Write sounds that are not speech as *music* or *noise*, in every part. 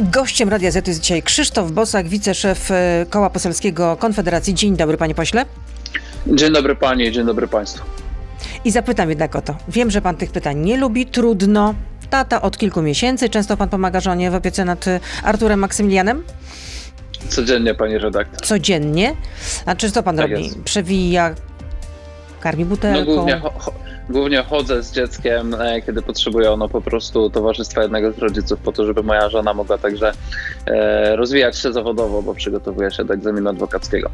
Gościem Radia Z jest dzisiaj Krzysztof Bosak, wiceszef e, Koła Poselskiego Konfederacji. Dzień dobry, panie pośle. Dzień dobry pani, dzień dobry państwu. I zapytam jednak o to. Wiem, że pan tych pytań nie lubi, trudno. Tata od kilku miesięcy. Często pan pomaga żonie w opiece nad e, Arturem Maksymilianem? Codziennie pani redaktor. Codziennie? A czy co pan Tak robi? jest. Przewija, karmi No butelką? głównie, cho- cho- głównie chodzę z dzieckiem, e, kiedy potrzebuje ono po prostu towarzystwa jednego z rodziców, po to, żeby moja żona mogła także e, rozwijać się zawodowo, bo przygotowuje się do egzaminu adwokackiego.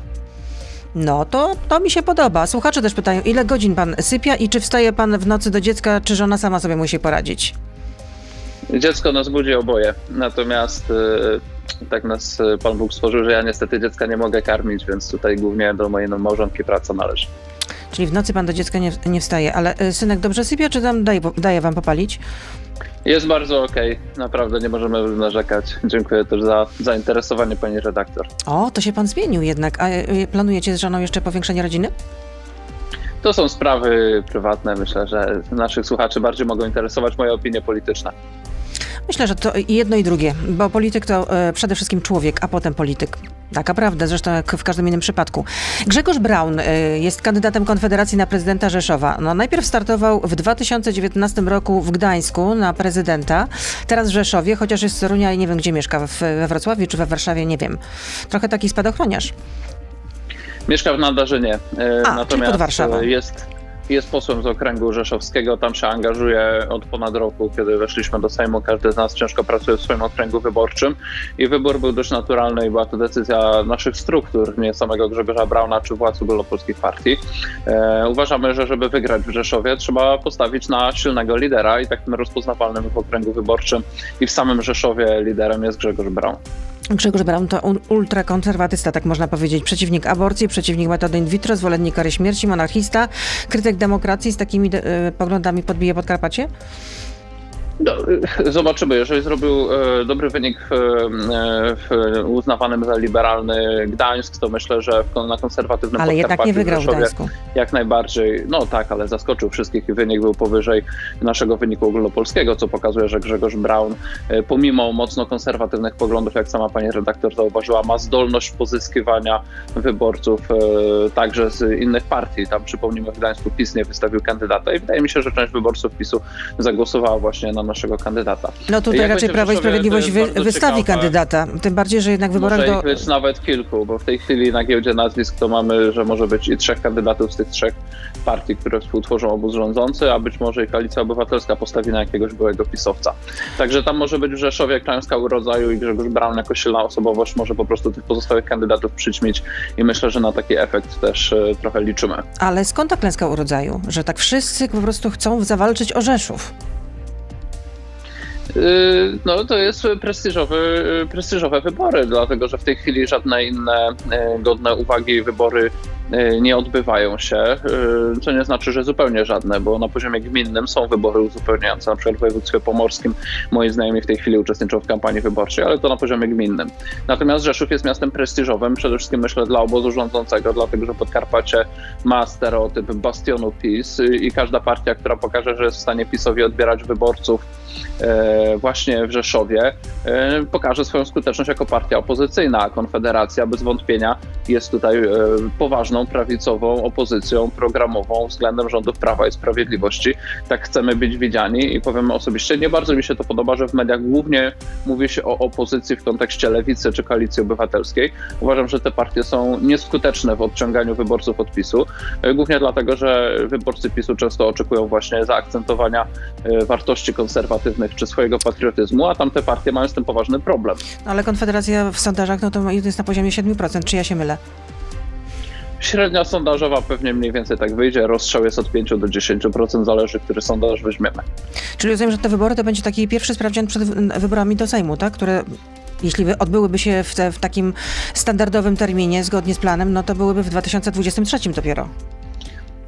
No to, to mi się podoba. Słuchacze też pytają, ile godzin pan sypia i czy wstaje pan w nocy do dziecka, czy żona sama sobie musi poradzić? Dziecko nas budzi oboje, natomiast e, tak nas Pan Bóg stworzył, że ja niestety dziecka nie mogę karmić, więc tutaj głównie do mojej małżonki praca należy. Czyli w nocy pan do dziecka nie, nie wstaje, ale y, synek dobrze sypia, czy tam daje, daje wam popalić? Jest bardzo okej, naprawdę nie możemy narzekać. Dziękuję też za zainteresowanie Pani redaktor. O, to się pan zmienił jednak. A y, planujecie z żoną jeszcze powiększenie rodziny? To są sprawy prywatne. Myślę, że naszych słuchaczy bardziej mogą interesować moje opinie polityczne. Myślę, że to jedno i drugie, bo polityk to przede wszystkim człowiek, a potem polityk. Taka prawda, zresztą jak w każdym innym przypadku. Grzegorz Braun y, jest kandydatem Konfederacji na prezydenta Rzeszowa. No, najpierw startował w 2019 roku w Gdańsku na prezydenta, teraz w Rzeszowie, chociaż jest z Torunia i nie wiem, gdzie mieszka, we Wrocławiu czy we Warszawie, nie wiem. Trochę taki spadochroniarz. Mieszka w Nadarzynie, e, A, natomiast pod Warszawą. e, jest, jest posłem z okręgu rzeszowskiego. Tam się angażuje od ponad roku, kiedy weszliśmy do Sejmu. Każdy z nas ciężko pracuje w swoim okręgu wyborczym i wybór był dość naturalny i była to decyzja naszych struktur, nie samego Grzegorza Brauna czy władz ogólnopolskich partii. E, uważamy, że żeby wygrać w Rzeszowie trzeba postawić na silnego lidera i takim rozpoznawalnym w okręgu wyborczym i w samym Rzeszowie liderem jest Grzegorz Braun. Grzegorz Braun to ultrakonserwatysta, tak można powiedzieć. Przeciwnik aborcji, przeciwnik metody in vitro, zwolennik kary śmierci, monarchista, krytyk demokracji. Z takimi de- poglądami podbije Podkarpacie? No, *laughs* zobaczymy. Jeżeli zrobił e, dobry wynik w, e, w uznawanym za liberalny Gdańsk, to myślę, że na konserwatywnym Ale jednak nie wygrał w Gdańsku. Jak najbardziej. No tak, ale zaskoczył wszystkich i wynik był powyżej naszego wyniku ogólnopolskiego, co pokazuje, że Grzegorz Braun, e, pomimo mocno konserwatywnych poglądów, jak sama pani redaktor zauważyła, ma zdolność pozyskiwania wyborców także z innych partii. Tam przypomnijmy, w Gdańsku PiS nie wystawił kandydata i wydaje mi się, że część wyborców PiSu zagłosowała właśnie na naszego kandydata. No tutaj Jak raczej Prawo i Sprawiedliwość wy- wystawi ciekawe. kandydata. Tym bardziej, że jednak wyborach Może do... być nawet kilku, bo w tej chwili na giełdzie nazwisk to mamy, że może być i trzech kandydatów z tych trzech partii, które współtworzą obóz rządzący, a być może i Koalicja Obywatelska postawi na jakiegoś byłego pisowca. Także tam może być w Rzeszowie klęska urodzaju i Grzegorz Braun jako silna osobowość może po prostu tych pozostałych kandydatów przyćmić i myślę, że na taki efekt też e, trochę liczymy. Ale skąd ta klęska urodzaju? Że tak wszyscy po prostu chcą zawalczyć o Rzeszów. Yy, No to jest prestiżowy, prestiżowe wybory, dlatego że w tej chwili żadne inne e, godne uwagi wybory nie odbywają się, e, co nie znaczy, że zupełnie żadne, bo na poziomie gminnym są wybory uzupełniające, na przykład w województwie pomorskim moi znajomi w tej chwili uczestniczą w kampanii wyborczej, ale to na poziomie gminnym. Natomiast Rzeszów jest miastem prestiżowym, przede wszystkim myślę dla obozu rządzącego, dlatego że Podkarpacie ma stereotyp bastionu PiS i każda partia, która pokaże, że jest w stanie PiSowi odbierać wyborców właśnie w Rzeszowie, pokaże swoją skuteczność jako partia opozycyjna. A Konfederacja bez wątpienia jest tutaj e, prawicową opozycją programową względem rządów Prawa i Sprawiedliwości. Tak chcemy być widziani i powiem osobiście, nie bardzo mi się to podoba, że w mediach głównie mówi się o opozycji w kontekście lewicy czy koalicji obywatelskiej. Uważam, że te partie są nieskuteczne w odciąganiu wyborców od PiSu, e, głównie dlatego, że wyborcy PiSu często oczekują właśnie zaakcentowania e, wartości konserwatywnych czy swojego patriotyzmu, a tamte partie mają z tym poważny problem. No, ale Konfederacja w sondażach no to jest na poziomie 7%. Czy ja się mylę? Średnia sondażowa pewnie mniej więcej tak wyjdzie, rozstrzał jest od 5 do 10%, zależy, który sondaż weźmiemy. Czyli rozumiem, że te wybory to będzie taki pierwszy sprawdzian przed wy- wyborami do Sejmu, tak? Które jeśli odbyłyby się w, te, w takim standardowym terminie, zgodnie z planem, no to byłyby w 2023 dopiero.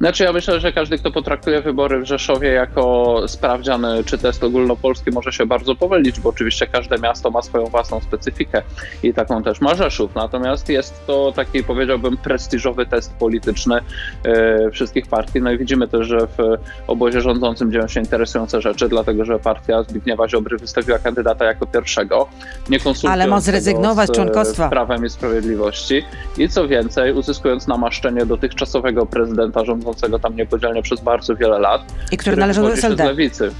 Znaczy ja myślę, że każdy, kto potraktuje wybory w Rzeszowie jako sprawdzian czy test ogólnopolski może się bardzo pomylić, bo oczywiście każde miasto ma swoją własną specyfikę i taką też ma Rzeszów. Natomiast jest to taki powiedziałbym prestiżowy test polityczny e, wszystkich partii. No i widzimy też, że w obozie rządzącym dzieją się interesujące rzeczy, dlatego że partia Zbigniewa Ziobry wystawiła kandydata jako pierwszego, nie konsultując Ale ma zrezygnować z członkostwa. Prawem i Sprawiedliwości i co więcej, uzyskując namaszczenie dotychczasowego prezydenta rządzącego tam niepodzielnie przez bardzo wiele lat. I który należał do SLD. lewicy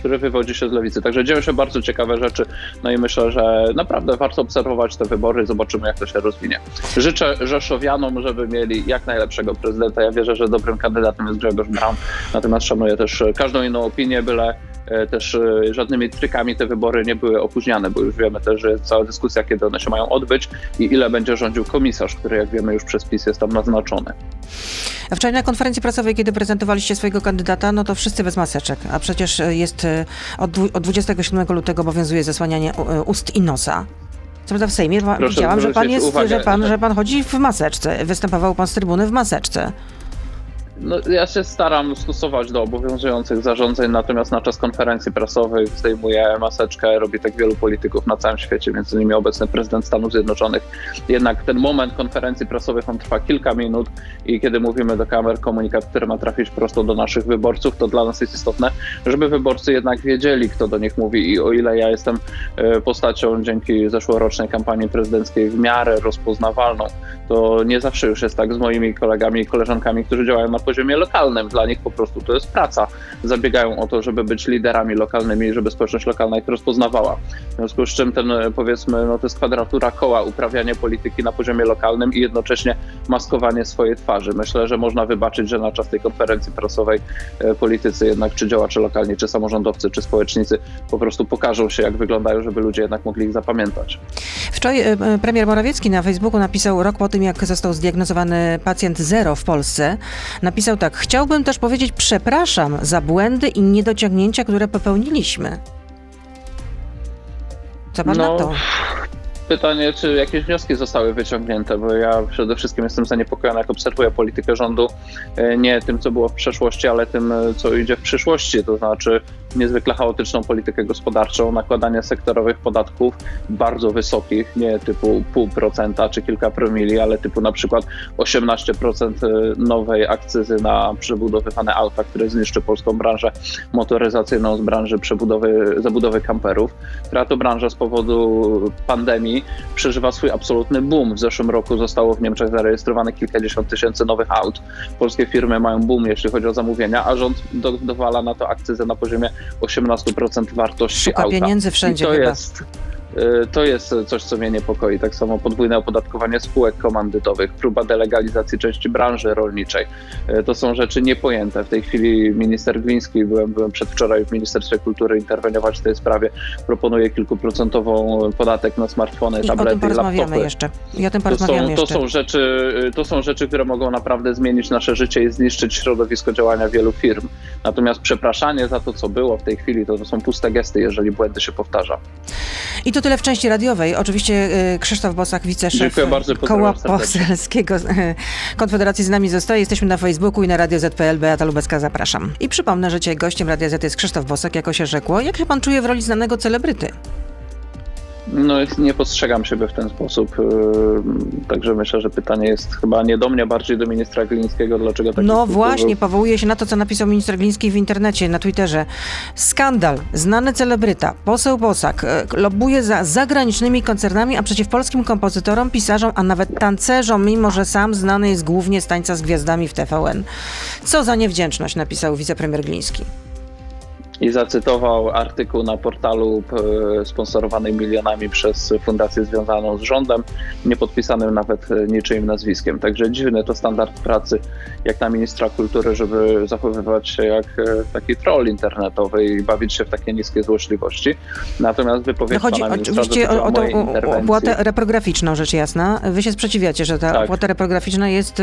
który wywodzi się z lewicy. Także dzieją się bardzo ciekawe rzeczy. No i myślę, że naprawdę warto obserwować te wybory, zobaczymy, jak to się rozwinie. Życzę Rzeszowianom, żeby mieli jak najlepszego prezydenta. Ja wierzę, że dobrym kandydatem jest Grzegorz Braun, natomiast szanuję też każdą inną opinię, byle też e, żadnymi trykami te wybory nie były opóźniane, bo już wiemy też, że jest cała dyskusja, kiedy one się mają odbyć i ile będzie rządził komisarz, który jak wiemy już przez PiS jest tam naznaczony. Wczoraj na konferencji prasowej, kiedy prezentowaliście swojego kandydata, no to wszyscy bez maseczek, a przecież jest e, od, od 27 lutego obowiązuje zasłanianie ust i nosa. Co prawda w Sejmie Proszę widziałam, że pan, jest, że, pan, że pan chodzi w maseczce. Występował pan z trybuny w maseczce. No, ja się staram stosować do obowiązujących zarządzeń, natomiast na czas konferencji prasowej zdejmuję maseczkę, robi tak wielu polityków na całym świecie, między innymi obecny prezydent Stanów Zjednoczonych. Jednak ten moment konferencji prasowej on trwa kilka minut i kiedy mówimy do kamer komunikat, który ma trafić prosto do naszych wyborców, to dla nas jest istotne, żeby wyborcy jednak wiedzieli, kto do nich mówi i o ile ja jestem e, postacią dzięki zeszłorocznej kampanii prezydenckiej w miarę rozpoznawalną, to nie zawsze już jest tak z moimi kolegami i koleżankami, którzy działają na poziomie lokalnym. Dla nich po prostu to jest praca. Zabiegają o to, żeby być liderami lokalnymi, żeby społeczność lokalna ich rozpoznawała. W związku z czym ten, powiedzmy, no to jest kwadratura koła, uprawianie polityki na poziomie lokalnym i jednocześnie maskowanie swojej twarzy. Myślę, że można wybaczyć, że na czas tej konferencji prasowej e, politycy jednak, czy działacze lokalni, czy samorządowcy, czy społecznicy po prostu pokażą się, jak wyglądają, żeby ludzie jednak mogli ich zapamiętać. Wczoraj e, premier Morawiecki na Facebooku napisał rok po tym, jak został zdiagnozowany pacjent zero w Polsce. Napisał tak: Chciałbym też powiedzieć przepraszam za błędy i niedociągnięcia, które popełniliśmy. Co pan no, na to? Pytanie, czy jakieś wnioski zostały wyciągnięte, bo ja przede wszystkim jestem zaniepokojony, jak obserwuję politykę rządu, e, nie tym, co było w przeszłości, ale tym, e, co idzie w przyszłości. To znaczy, niezwykle chaotyczną politykę gospodarczą, nakładanie sektorowych podatków bardzo wysokich, nie typu pół procenta czy kilka promili, ale typu na przykład 18% nowej akcyzy na przebudowywane auta, które zniszczy polską branżę motoryzacyjną z branży przebudowy, zabudowy kamperów, która to branża z powodu pandemii przeżywa swój absolutny boom. W zeszłym roku zostało w Niemczech zarejestrowane kilkadziesiąt tysięcy nowych aut. Polskie firmy mają boom, jeśli chodzi o zamówienia, a rząd do, dowala na to akcyzę na poziomie 18% wartości Szuka auta. pieniędzy wszędzie I to chyba. jest to jest coś, co mnie niepokoi. Tak samo podwójne opodatkowanie spółek komandytowych, próba delegalizacji części branży rolniczej. Y, to są rzeczy niepojęte. W tej chwili minister Gliński, byłem, byłem przedwczoraj w Ministerstwie Kultury interweniować w tej sprawie, proponuje kilkuprocentową podatek na smartfony, I tablety i laptopy. jeszcze. I o tym porozmawiamy to są, to Są rzeczy, to są rzeczy, które mogą naprawdę zmienić nasze życie i zniszczyć środowisko działania wielu firm. Natomiast przepraszanie za to, co było w tej chwili, to, to są puste gesty, jeżeli błędy się powtarza. I to tyle w części radiowej. Oczywiście y, Krzysztof Bosak, wiceszef Koła Poselskiego Konfederacji z nami zostaje. Jesteśmy na Facebooku i na Radio ZPL. Beata Lubecka, zapraszam. I przypomnę, że dzisiaj gościem Radia Z jest Krzysztof Bosak, jako się rzekło. Jak się pan czuje w roli znanego celebryty? No, nie postrzegam siebie w ten sposób. Yy, także myślę, że pytanie jest chyba nie do mnie, bardziej do ministra Glińskiego, dlaczego tak No właśnie, powołuje się na to, co napisał minister Gliński w internecie, na Twitterze. Skandal. Znany celebryta, poseł Bosak, e, lobuje za zagranicznymi koncernami, a przeciw polskim kompozytorom, pisarzom, a nawet tancerzom, mimo że sam znany jest głównie z tańca z gwiazdami w TVN. Co za niewdzięczność, napisał wicepremier Gliński i zacytował artykuł na portalu e, sponsorowany milionami przez fundację związaną z rządem, nie podpisanym nawet e, niczyim nazwiskiem. Także dziwny to standard pracy jak na ministra kultury, żeby zachowywać się jak e, taki troll internetowy i bawić się w takie niskie złośliwości. Natomiast wypowiedź no chodzi pana oczywiście o, o tą opłatę reprograficzną, rzecz jasna. Wy się sprzeciwiacie, że ta tak. opłata reprograficzna jest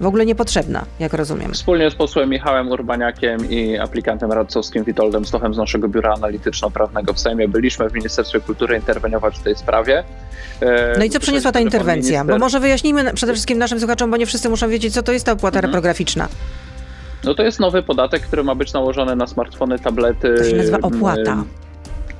w ogóle niepotrzebna, jak rozumiem. Wspólnie z posłem Michałem Urbaniakiem i aplikantem radcowskim Witolem Witoldem Stochem z naszego biura analityczno-prawnego w Sejmie. Byliśmy w Ministerstwie Kultury interweniować w tej sprawie. No i co przyniosła ta interwencja? Minister... Bo może wyjaśnijmy przede wszystkim naszym słuchaczom, bo nie wszyscy muszą wiedzieć, co to jest ta opłata mhm. reprograficzna. No to jest nowy podatek, który ma być nałożony na smartfony, tablety. To się nazywa opłata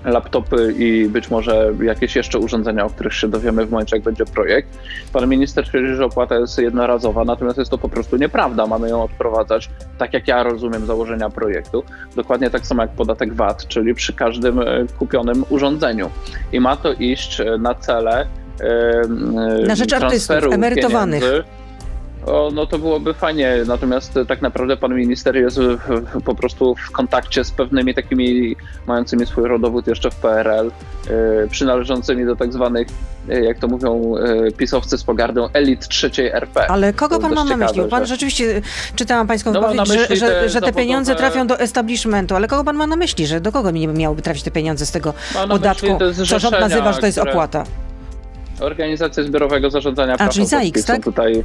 laptopy i być może jakieś jeszcze urządzenia, o których się dowiemy w momencie, jak będzie projekt. Pan minister twierdzi, że opłata jest jednorazowa, natomiast jest to po prostu nieprawda. Mamy ją odprowadzać, tak jak ja rozumiem założenia projektu, dokładnie tak samo jak podatek VAT, czyli przy każdym e, kupionym urządzeniu. I ma to iść e, na cele na rzecz artystów, emerytowanych. Pieniędzy, o, no to byłoby fajnie, natomiast tak naprawdę pan minister jest w, po prostu w kontakcie z pewnymi takimi mającymi swój rodowód jeszcze w PRL, yy, przynależącymi do tak zwanych, yy, jak to mówią yy, pisowcy z pogardą, elit trzeciej RP. Ale kogo pan ma na myśli? Pan że... rzeczywiście, czytałam pańską no, wypowiedź, że, że, te, że te pieniądze trafią do establishmentu, ale kogo pan ma na myśli, że do kogo miałyby trafić te pieniądze z tego podatku, co rząd nazywa, że to jest opłata? Organizacje Zbiorowego Zarządzania A, czyli ZAIX, tak? tutaj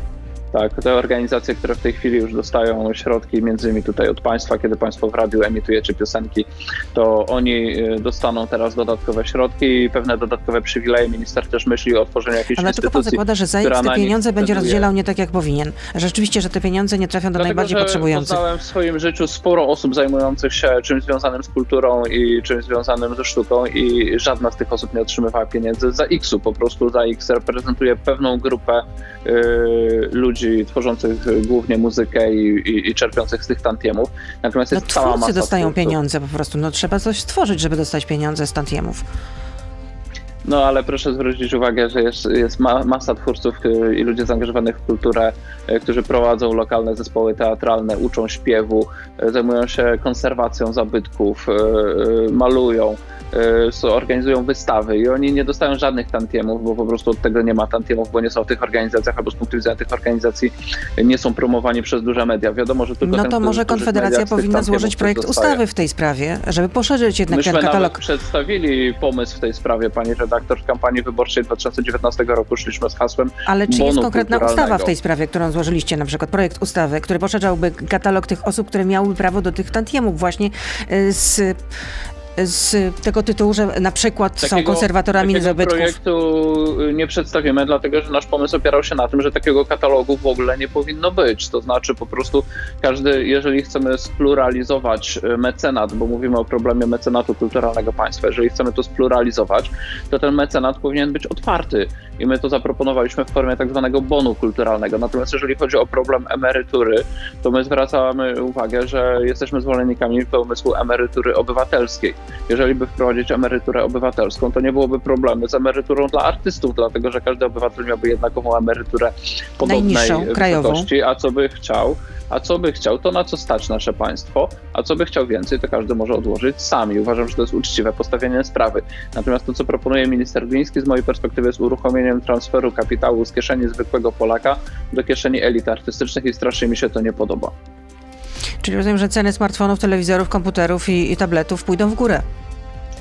tak, te organizacje, które w tej chwili już dostają środki, między innymi tutaj od państwa, kiedy państwo w radiu emitujecie piosenki, to oni y, dostaną teraz dodatkowe środki i pewne dodatkowe przywileje. Minister też myśli o tworzeniu jakiejś Ale instytucji. Ale tylko pan zakłada, że ZAIX te pieniądze będzie rozdzielał nie tak, jak powinien. Rzeczywiście, że te pieniądze nie trafią do Dlatego, najbardziej że potrzebujących. Poznałem w swoim życiu sporo osób zajmujących się czymś związanym z kulturą i czymś związanym ze sztuką i żadna z tych osób nie otrzymywała pieniędzy za X-u. Po prostu za X reprezentuje pewną grupę y, ludzi, ludzi tworzących głównie muzykę i, i, i czerpiących z tych tantiemów. Natomiast jest no, cała masa dostają twórców. pieniądze po prostu. No, trzeba coś stworzyć, żeby dostać pieniądze z tantiemów. No ale proszę zwrócić uwagę, że jest, jest ma, masa twórców y, i ludzie zaangażowanych w kulturę, y, którzy prowadzą lokalne zespoły teatralne, uczą śpiewu, y, zajmują się konserwacją zabytków, malują. Organizują wystawy i oni nie dostają żadnych tantiemów, bo po prostu od tego nie ma tantiemów, bo nie są w tych organizacjach albo z punktu widzenia tych organizacji nie są promowani przez duże media. Wiadomo, że tylko No ten, to może Konfederacja powinna złożyć projekt ustawy w tej sprawie, żeby poszerzyć jednak Myśmy ten katalog. Nawet przedstawili pomysł w tej sprawie, pani redaktor, w kampanii wyborczej 2019 roku szliśmy z hasłem Ale czy jest konkretna ustawa w tej sprawie, którą złożyliście, na przykład projekt ustawy, który poszerzałby katalog tych osób, które miałyby prawo do tych tantiemów właśnie y, z z tego tytułu, że na przykład takiego, są konserwatorami takiego zabytków? projektu nie przedstawimy, dlatego że nasz pomysł opierał się na tym, że takiego katalogu w ogóle nie powinno być. To znaczy po prostu każdy, jeżeli chcemy spluralizować e, mecenat, bo mówimy o problemie mecenatu kulturalnego państwa, jeżeli chcemy to spluralizować, to ten mecenat powinien być otwarty i my to zaproponowaliśmy w formie tak zwanego bonu kulturalnego. Natomiast jeżeli chodzi o problem emerytury, to my zwracamy uwagę, że jesteśmy zwolennikami pomysłu emerytury obywatelskiej. Jeżeli by wprowadzić emeryturę obywatelską, to nie byłoby problemu. Z emeryturą dla artystów, dlatego że każdy obywatel miałby jednakową emeryturę podobnej wysokości, a co by chciał, a co by chciał, to na co stać nasze państwo, a co by chciał więcej, to każdy może odłożyć sam. I uważam, że to jest uczciwe postawienie sprawy. Natomiast to, co proponuje minister Gliński z mojej perspektywy jest uruchomieniem transferu kapitału z kieszeni zwykłego Polaka do kieszeni elit artystycznych i strasznie mi się to nie podoba. Czyli rozumiem, że ceny smartfonów, telewizorów, komputerów i, i tabletów pójdą w górę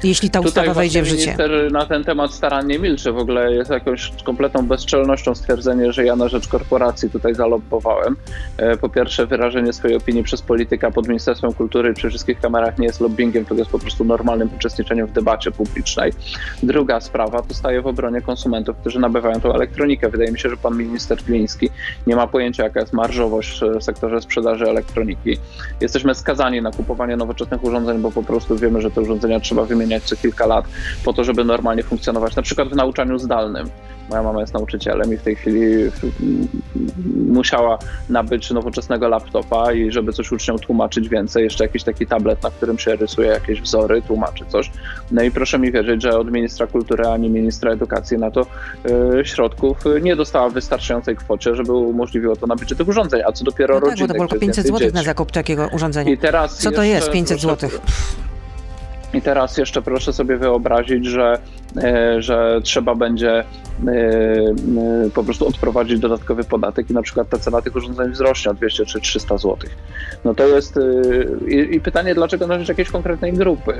jeśli ta ustawa wejdzie w życie. Minister na ten temat starannie milczy. W ogóle jest jakąś kompletną bezczelnością stwierdzenie, że ja na rzecz korporacji tutaj zalobbowałem. E, po pierwsze, wyrażenie swojej opinii przez polityka pod Ministerstwem Kultury przy wszystkich kamerach nie jest lobbyingiem, to jest po prostu normalnym uczestniczeniem w debacie publicznej. Druga sprawa to staje w obronie konsumentów, którzy nabywają tą elektronikę. Wydaje mi się, że pan minister Gliński nie ma pojęcia, jaka jest marżowość w sektorze sprzedaży elektroniki. Jesteśmy skazani na kupowanie nowoczesnych urządzeń, bo po prostu wiemy, że te urządzenia trzeba wymienić zmieniać co kilka lat po to, żeby normalnie funkcjonować, na przykład w nauczaniu zdalnym. Moja mama jest nauczycielem i w tej chwili musiała nabyć nowoczesnego laptopa i żeby coś uczniom tłumaczyć więcej, jeszcze jakiś taki tablet, na którym się rysuje jakieś wzory, tłumaczy coś. No i proszę mi wierzyć, że od ministra kultury ani ministra edukacji na to y, środków nie dostała w wystarczającej kwocie, żeby umożliwiło to nabycie tych urządzeń, a co dopiero no rodziny. Tak, bo to było 500 zł na zakup takiego urządzenia. I teraz co to jest 500 zł? I teraz jeszcze proszę sobie wyobrazić, że że trzeba będzie po prostu odprowadzić dodatkowy podatek i na przykład ta cena tych urządzeń wzrośnie o 200 czy 300 zł. No to jest i, i pytanie, dlaczego na rzecz jakiejś konkretnej grupy?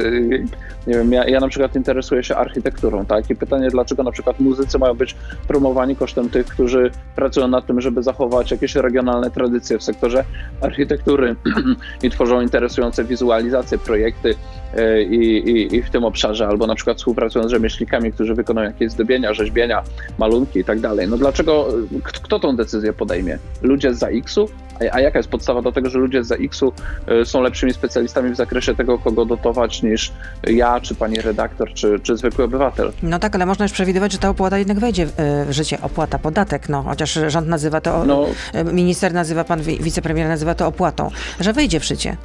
Nie wiem, ja, ja na przykład interesuję się architekturą, tak? I pytanie, dlaczego na przykład muzycy mają być promowani kosztem tych, którzy pracują nad tym, żeby zachować jakieś regionalne tradycje w sektorze architektury *clears throat* i tworzą interesujące wizualizacje, projekty e, i, i, i w tym obszarze, albo na przykład współpracują z rzemieślnikami, którzy wykonują jakieś zdobienia, rzeźbienia, malunki i tak dalej. No dlaczego, kto tą decyzję podejmie? Ludzie z ZAX-u? A jaka jest podstawa do tego, że ludzie z ZAX-u e, są lepszymi specjalistami w zakresie tego, kogo dotować niż ja, czy pani redaktor, czy, czy zwykły obywatel? No tak, ale można już przewidywać, że ta opłata jednak wejdzie w życie. Opłata, podatek, no chociaż rząd nazywa to, no, minister nazywa, pan wicepremier nazywa to opłatą, że wejdzie w życie.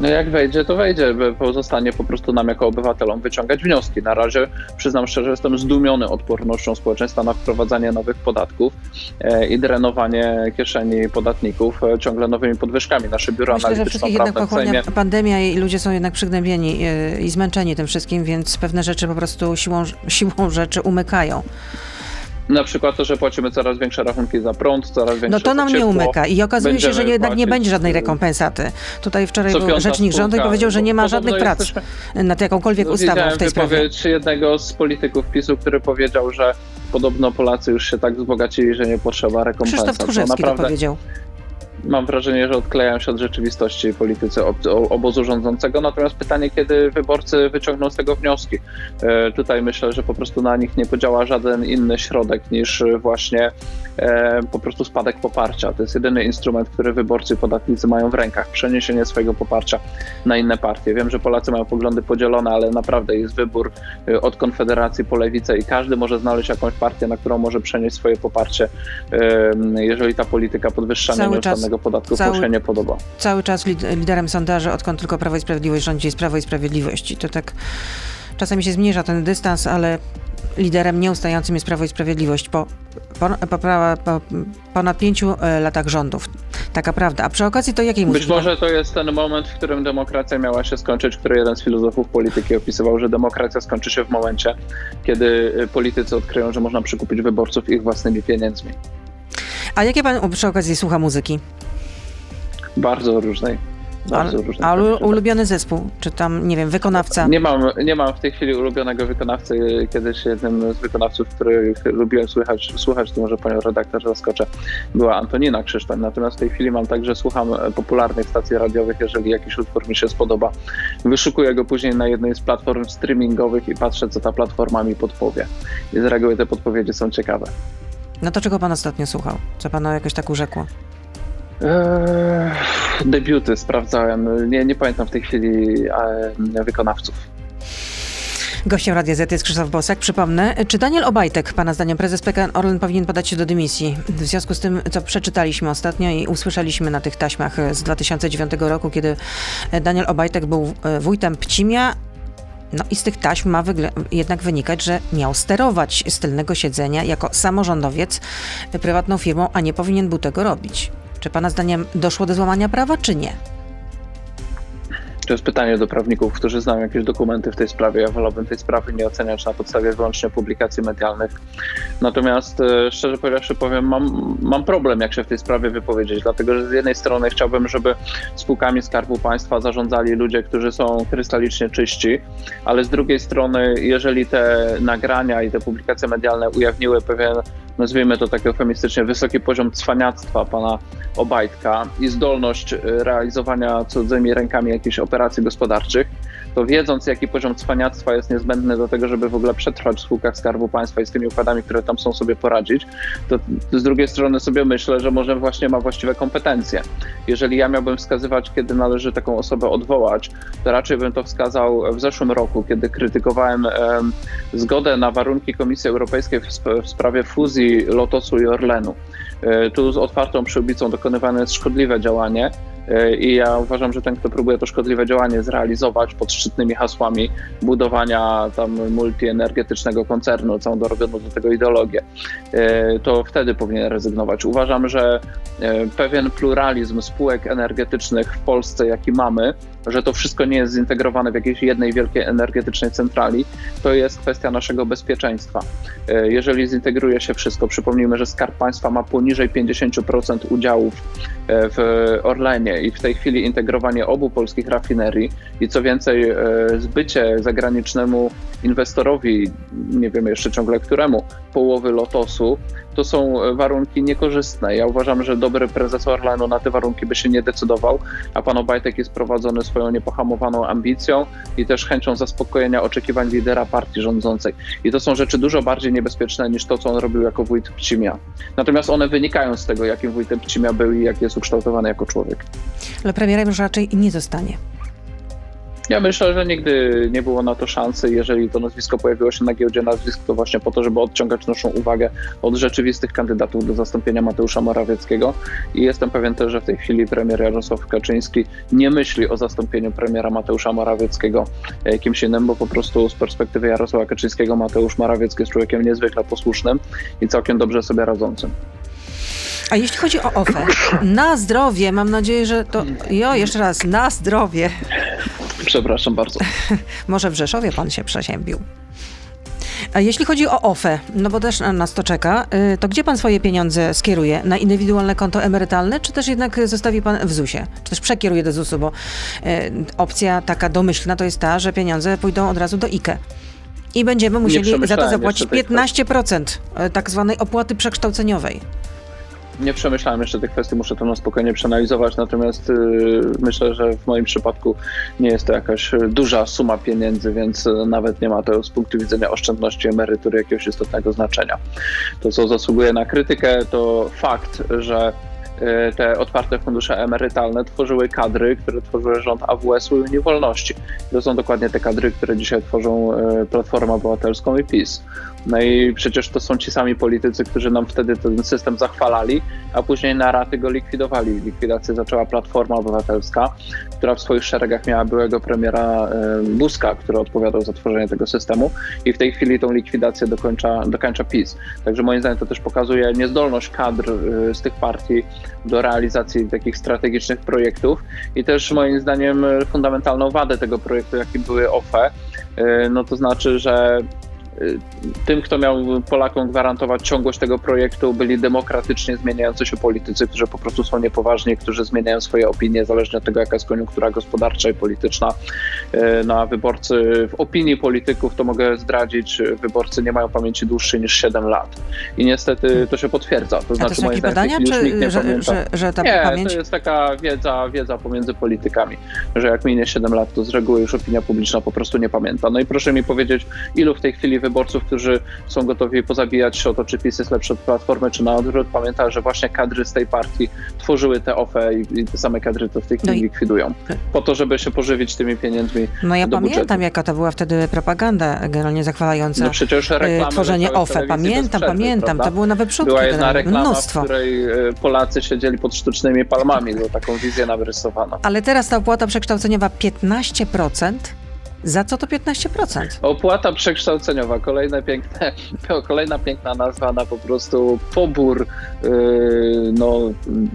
No jak wejdzie, to wejdzie. Pozostanie po prostu nam jako obywatelom wyciągać wnioski. Na razie przyznam szczerze, jestem zdumiony odpornością społeczeństwa na wprowadzanie nowych podatków e, i drenowanie kieszeni podatników e, ciągle nowymi podwyżkami. Nasze biuro Myślę, że wszystkich jednak pochłania pandemia i ludzie są jednak przygnębieni e, i zmęczeni tym wszystkim, więc pewne rzeczy po prostu siłą, siłą rzeczy umykają. Na przykład to, że płacimy coraz większe rachunki za prąd, coraz większe No to nam nie umyka i okazuje się, że jednak nie będzie żadnej rekompensaty. Tutaj wczoraj był rzecznik rządu i powiedział, że nie ma żadnych prac jesteśmy... nad jakąkolwiek no, ustawą w tej sprawie. jednego z polityków PiSu, który powiedział, że podobno Polacy już się tak wzbogacili, że nie potrzeba rekompensat. Krzysztof Tchórzewski to, naprawdę... to powiedział mam wrażenie, że odklejają się od rzeczywistości politycy obozu rządzącego. Natomiast pytanie, kiedy wyborcy wyciągną z tego wnioski. E, tutaj myślę, że po prostu na nich nie podziała żaden inny środek niż właśnie e, po prostu spadek poparcia. To jest jedyny instrument, który wyborcy i podatnicy mają w rękach. Przeniesienie swojego poparcia na inne partie. Wiem, że Polacy mają poglądy podzielone, ale naprawdę jest wybór e, od Konfederacji po Lewicę i każdy może znaleźć jakąś partię, na którą może przenieść swoje poparcie, jeżeli ta polityka podwyższania nieustannego żadnego podatku cały, się nie podoba. Cały czas liderem sondaży, odkąd tylko Prawo i Sprawiedliwość rządzi, jest Prawo i Sprawiedliwość. I to tak czasami się zmniejsza ten dystans, ale liderem nieustającym jest Prawo i Sprawiedliwość po, po, po, po ponad pięciu e, latach rządów. Taka prawda. A przy okazji to jakiej muzyki? Być może to jest ten moment, w którym demokracja miała się skończyć, który jeden z filozofów polityki opisywał, że demokracja skończy się w momencie, kiedy e, politycy odkryją, że można przykupić wyborców ich własnymi pieniędzmi. A jakie pan przy okazji słucha muzyki? Bardzo różnej. Bardzo różnej. A ulubiony zespół? Czy tam, nie wiem, wykonawca? Nie mam, nie mam w tej chwili ulubionego wykonawcy. Kiedyś jednym z wykonawców, których lubiłem słuchać, słuchać to może panią redaktor zaskoczę, była Antonina Krzysztof. Natomiast w tej chwili mam także, słucham popularnych stacji radiowych, jeżeli jakiś utwór mi się spodoba. Wyszukuję go później na jednej z platform streamingowych i patrzę, co ta platforma mi podpowie. I z reguły te podpowiedzi są ciekawe. No to czego pan ostatnio słuchał? Co pana jakoś tak urzekło? Eee, debiuty sprawdzałem. Nie, nie pamiętam w tej chwili e, wykonawców. Gościem Radia Z jest Krzysztof Bosak. Przypomnę, czy Daniel Obajtek, pana zdaniem prezes PKN Orlen powinien podać się do dymisji? W związku z tym, co przeczytaliśmy ostatnio i usłyszeliśmy na tych taśmach z 2009 roku, kiedy Daniel Obajtek był e, wójtem Pcimia, no i z tych taśm ma jednak wynikać, że miał sterować z tylnego siedzenia jako samorządowiec prywatną firmą, a nie powinien był tego robić. Czy Pana zdaniem doszło do złamania prawa, czy nie? To jest pytanie do prawników, którzy znają jakieś dokumenty w tej sprawie. Ja wolałbym tej sprawy nie oceniać na podstawie wyłącznie publikacji medialnych. Natomiast e, szczerze powiedziawszy powiem, mam, mam problem, jak się w tej sprawie wypowiedzieć, dlatego że z jednej strony chciałbym, żeby spółkami Skarbu Państwa zarządzali ludzie, którzy są krystalicznie czyści, ale z drugiej strony, jeżeli te nagrania i te publikacje medialne ujawniły pewien nazwijmy to tak eufemistycznie, wysoki poziom cwaniactwa pana Obajtka i zdolność e, realizowania cudzymi rękami jakichś operacji gospodarczych, to wiedząc, jaki poziom cwaniactwa jest niezbędny do tego, żeby w ogóle przetrwać w spółkach Skarbu Państwa i z tymi układami, które tam są, sobie poradzić, to z drugiej strony sobie myślę, że może właśnie ma właściwe kompetencje. Jeżeli ja miałbym wskazywać, kiedy należy taką osobę odwołać, to raczej bym to wskazał w zeszłym roku, kiedy krytykowałem zgodę na warunki Komisji Europejskiej w, w sprawie fuzji Lotosu i Orlenu. E, tu z otwartą przyłbicą dokonywane jest szkodliwe działanie, I ja uważam, że ten, kto próbuje to szkodliwe działanie zrealizować pod szczytnymi hasłami budowania tam multienergetycznego koncernu, całą dorobioną do tego ideologię, e, to wtedy powinien rezygnować. Uważam, że e, pewien pluralizm spółek energetycznych w Polsce, jaki mamy, że to wszystko nie jest zintegrowane w jakiejś jednej wielkiej energetycznej centrali, to jest kwestia naszego bezpieczeństwa. Jeżeli zintegruje się wszystko, przypomnijmy, że Skarb Państwa ma poniżej 50% udziałów w Orlenie i w tej chwili integrowanie obu polskich rafinerii i co więcej, e, zbycie zagranicznemu inwestorowi, nie wiemy jeszcze ciągle któremu, połowy lotosu, to są warunki niekorzystne. Ja uważam, że dobry prezes Orlenu na te warunki by się nie decydował, a pan Obajtek jest prowadzony swoją niepohamowaną ambicją i też chęcią zaspokojenia oczekiwań lidera partii rządzącej. I to są rzeczy dużo bardziej niebezpieczne niż to, co on robił jako wójt Pcimia. Natomiast one wynikają z tego, jakim wójtem Pcimia był i jak jest ukształtowany jako człowiek. Ale premierem już raczej nie zostanie. Ja myślę, że nigdy nie było na to szansy. Jeżeli to nazwisko pojawiło się na giełdzie nazwisk, to właśnie po to, żeby odciągać naszą uwagę od rzeczywistych kandydatów do zastąpienia Mateusza Morawieckiego. I jestem pewien też, że w tej chwili premier Jarosław Kaczyński nie myśli o zastąpieniu premiera Mateusza Morawieckiego kimś innym, bo po prostu z perspektywy Jarosława Kaczyńskiego Mateusz Morawiecki jest człowiekiem niezwykle posłusznym i całkiem dobrze sobie radzącym. A jeśli chodzi o OFE, na zdrowie, mam nadzieję, że to. Jo, jeszcze raz, na zdrowie. Przepraszam bardzo. *laughs* Może w Rzeszowie pan się przeziębił. A jeśli chodzi o OFE, no bo też nas to czeka, y, to gdzie pan swoje pieniądze skieruje? Na indywidualne konto emerytalne, czy też jednak zostawi pan w ZUS-ie? Czy też przekieruje do ZUS-u? Bo y, opcja taka domyślna to jest ta, że pieniądze pójdą od razu do IKE. I będziemy musieli za to zapłacić 15% y, tak zwanej opłaty przekształceniowej nie przemyślałem jeszcze tych kwestii, muszę to na spokojnie przeanalizować, natomiast yy, myślę, że w moim przypadku nie jest to jakaś duża suma pieniędzy, więc nawet nie ma to z punktu widzenia oszczędności emerytury jakiegoś istotnego znaczenia. To, co zasługuje na krytykę, to fakt, że y, te otwarte fundusze emerytalne tworzyły kadry, które tworzyły rząd AWS-u i Unii Wolności. To są dokładnie te kadry, które dzisiaj tworzą y, Platformę Obywatelską i PiS. No i przecież to są ci sami politycy, którzy nam wtedy ten system zachwalali, a później na raty go likwidowali. Likwidację zaczęła Platforma Obywatelska, która w swoich szeregach miała byłego premiera Buzka, który odpowiadał za tworzenie tego systemu i w tej chwili tą likwidację dokończa, dokończa PiS. Także moim zdaniem to też pokazuje niezdolność kadr y, z tych partii do realizacji takich strategicznych projektów i też moim zdaniem fundamentalną wadę tego projektu, jakim były OFE, y, no to znaczy, że tym, kto miał Polakom gwarantować ciągłość tego projektu, byli demokratycznie zmieniający się politycy, którzy po prostu są niepoważni, którzy zmieniają swoje opinie, zależnie od tego, jaka jest koniunktura gospodarcza i polityczna. Y, no a wyborcy, w opinii polityków, to mogę zdradzić, wyborcy nie mają pamięci dłuższej niż 7 lat. I niestety to się potwierdza. To znaczy, a to są badania, czy że, że, że, ta nie, pamięć... to jest taka wiedza, wiedza pomiędzy politykami, że jak minie 7 lat, to z reguły już opinia publiczna po prostu nie pamięta. No i proszę mi powiedzieć, ilu w tej chwili wyborców, którzy są gotowi pozabijać się o to, czy PiS jest lepszy od Platformy, czy na odwrót. Pamięta, że właśnie kadry z tej partii tworzyły te OFE i, i te same kadry to w tej chwili no likwidują. Po to, żeby się pożywić tymi pieniędzmi No ja pamiętam, budżetu. jaka to była wtedy propaganda generalnie zachwalająca no przecież reklamy tworzenie OFE. Pamiętam, pamiętam. Prawda? To było na wyprzódki Była jedna reklama, mnóstwo. w której e, Polacy siedzieli pod sztucznymi palmami, bo taką wizję narysowano. Ale teraz ta opłata przekształceniowa 15%. Za co to 15%? Opłata przekształceniowa, kolejne piękne, *laughs* kolejna piękna nazwa na po prostu pobór, yy, no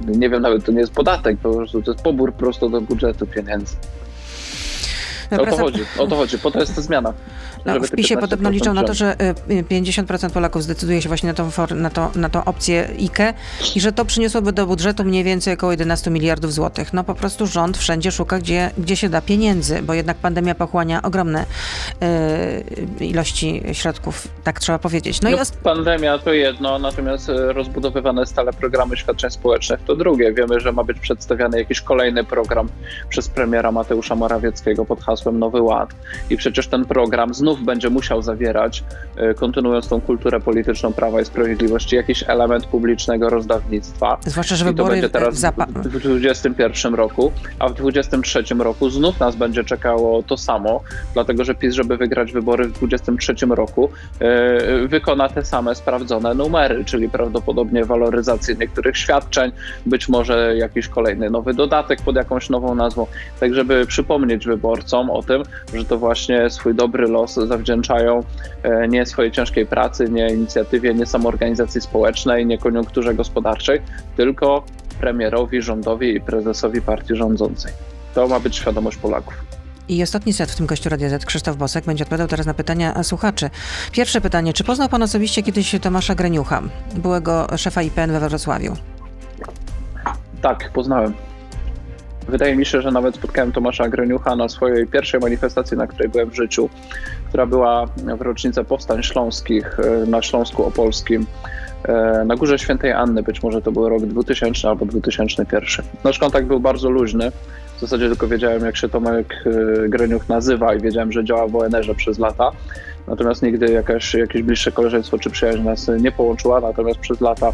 nie wiem, nawet to nie jest podatek, po prostu to jest pobór prosto do budżetu pieniędzy. O to chodzi, o to chodzi, po to jest ta zmiana. No, w PiSie podobno liczą na to, że 50% y, Polaków zdecyduje się właśnie na tą, na, to, na tą opcję IKE i że to przyniosłoby do budżetu mniej więcej około 11 miliardów złotych. No po prostu rząd wszędzie szuka, gdzie, gdzie się da pieniędzy, bo jednak pandemia pochłania ogromne y, ilości środków, tak trzeba powiedzieć. No, no i Pandemia to jedno, natomiast y, rozbudowywane stale programy świadczeń społecznych to drugie. Wiemy, że ma być przedstawiany jakiś kolejny program przez premiera Mateusza Morawieckiego pod hasłem Nowy Ład i przecież ten program znów znów będzie musiał zawierać, e, kontynuując tą kulturę polityczną Prawa i Sprawiedliwości, jakiś element publicznego rozdawnictwa. Zwłaszcza, że wybory będzie teraz w 2021 roku, a w 2023 roku znów nas będzie czekało to samo, dlatego że PiS, żeby wygrać wybory w 2023 roku, e, wykona te same sprawdzone numery, czyli prawdopodobnie waloryzację niektórych świadczeń, być może jakiś kolejny nowy dodatek pod jakąś nową nazwą, tak żeby przypomnieć wyborcom o tym, że to właśnie swój dobry los zawdzięczają e, nie swojej ciężkiej pracy, nie inicjatywie, nie samoorganizacji społecznej, nie koniunkturze gospodarczej, tylko premierowi, rządowi i prezesowi partii rządzącej. To ma być świadomość Polaków. I ostatni set w tym gościu Radia Z, Krzysztof Bosek, będzie odpowiadał teraz na pytania słuchaczy. Pierwsze pytanie, czy poznał pan osobiście kiedyś Tomasza Greniucha, byłego szefa IPN we Wrocławiu? Tak, poznałem. Wydaje mi się, że nawet spotkałem Tomasza Greniucha na swojej pierwszej manifestacji, na której byłem w życiu, która była w rocznicę powstań śląskich e, na Śląsku Opolskim e, na Górze Świętej Anny, być może to był rok 2000 albo 2001. Nasz kontakt był bardzo luźny. W zasadzie tylko wiedziałem, jak się Tomek e, Greniuch nazywa i wiedziałem, że działa w ONR-ze przez lata. Natomiast nigdy jakaś, jakieś bliższe koleżeństwo czy przyjaźń nas nie połączyła, natomiast przez lata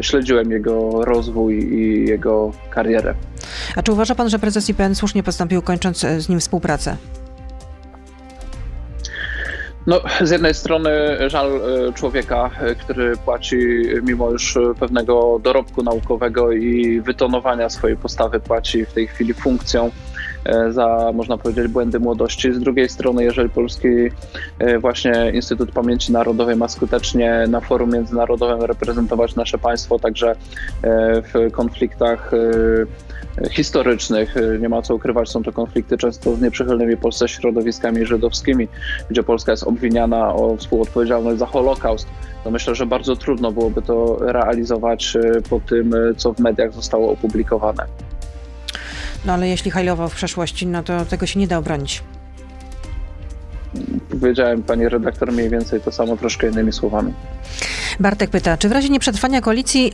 śledziłem jego rozwój i jego karierę. A czy uważa pan, że prezes IPN słusznie postąpił, kończąc z nim współpracę? No, z jednej strony żal e, człowieka, e, który płaci mimo już pewnego dorobku naukowego i wytonowania swojej postawy, płaci w tej chwili funkcją za, można powiedzieć, błędy młodości. Z drugiej strony, jeżeli Polski właśnie Instytut Pamięci Narodowej ma skutecznie na forum międzynarodowym reprezentować nasze państwo, także w konfliktach historycznych. Nie ma co ukrywać, są to konflikty często z nieprzychylnymi Polsce środowiskami żydowskimi, gdzie Polska jest obwiniana o współodpowiedzialność za Holokaust. To myślę, że bardzo trudno byłoby to realizować e, po tym, e, co w mediach zostało opublikowane. No ale jeśli hajlował w przeszłości, no to tego się nie da obronić. Powiedziałem pani redaktor mniej więcej to samo, troszkę innymi słowami. Bartek pyta, czy w razie nieprzetrwania koalicji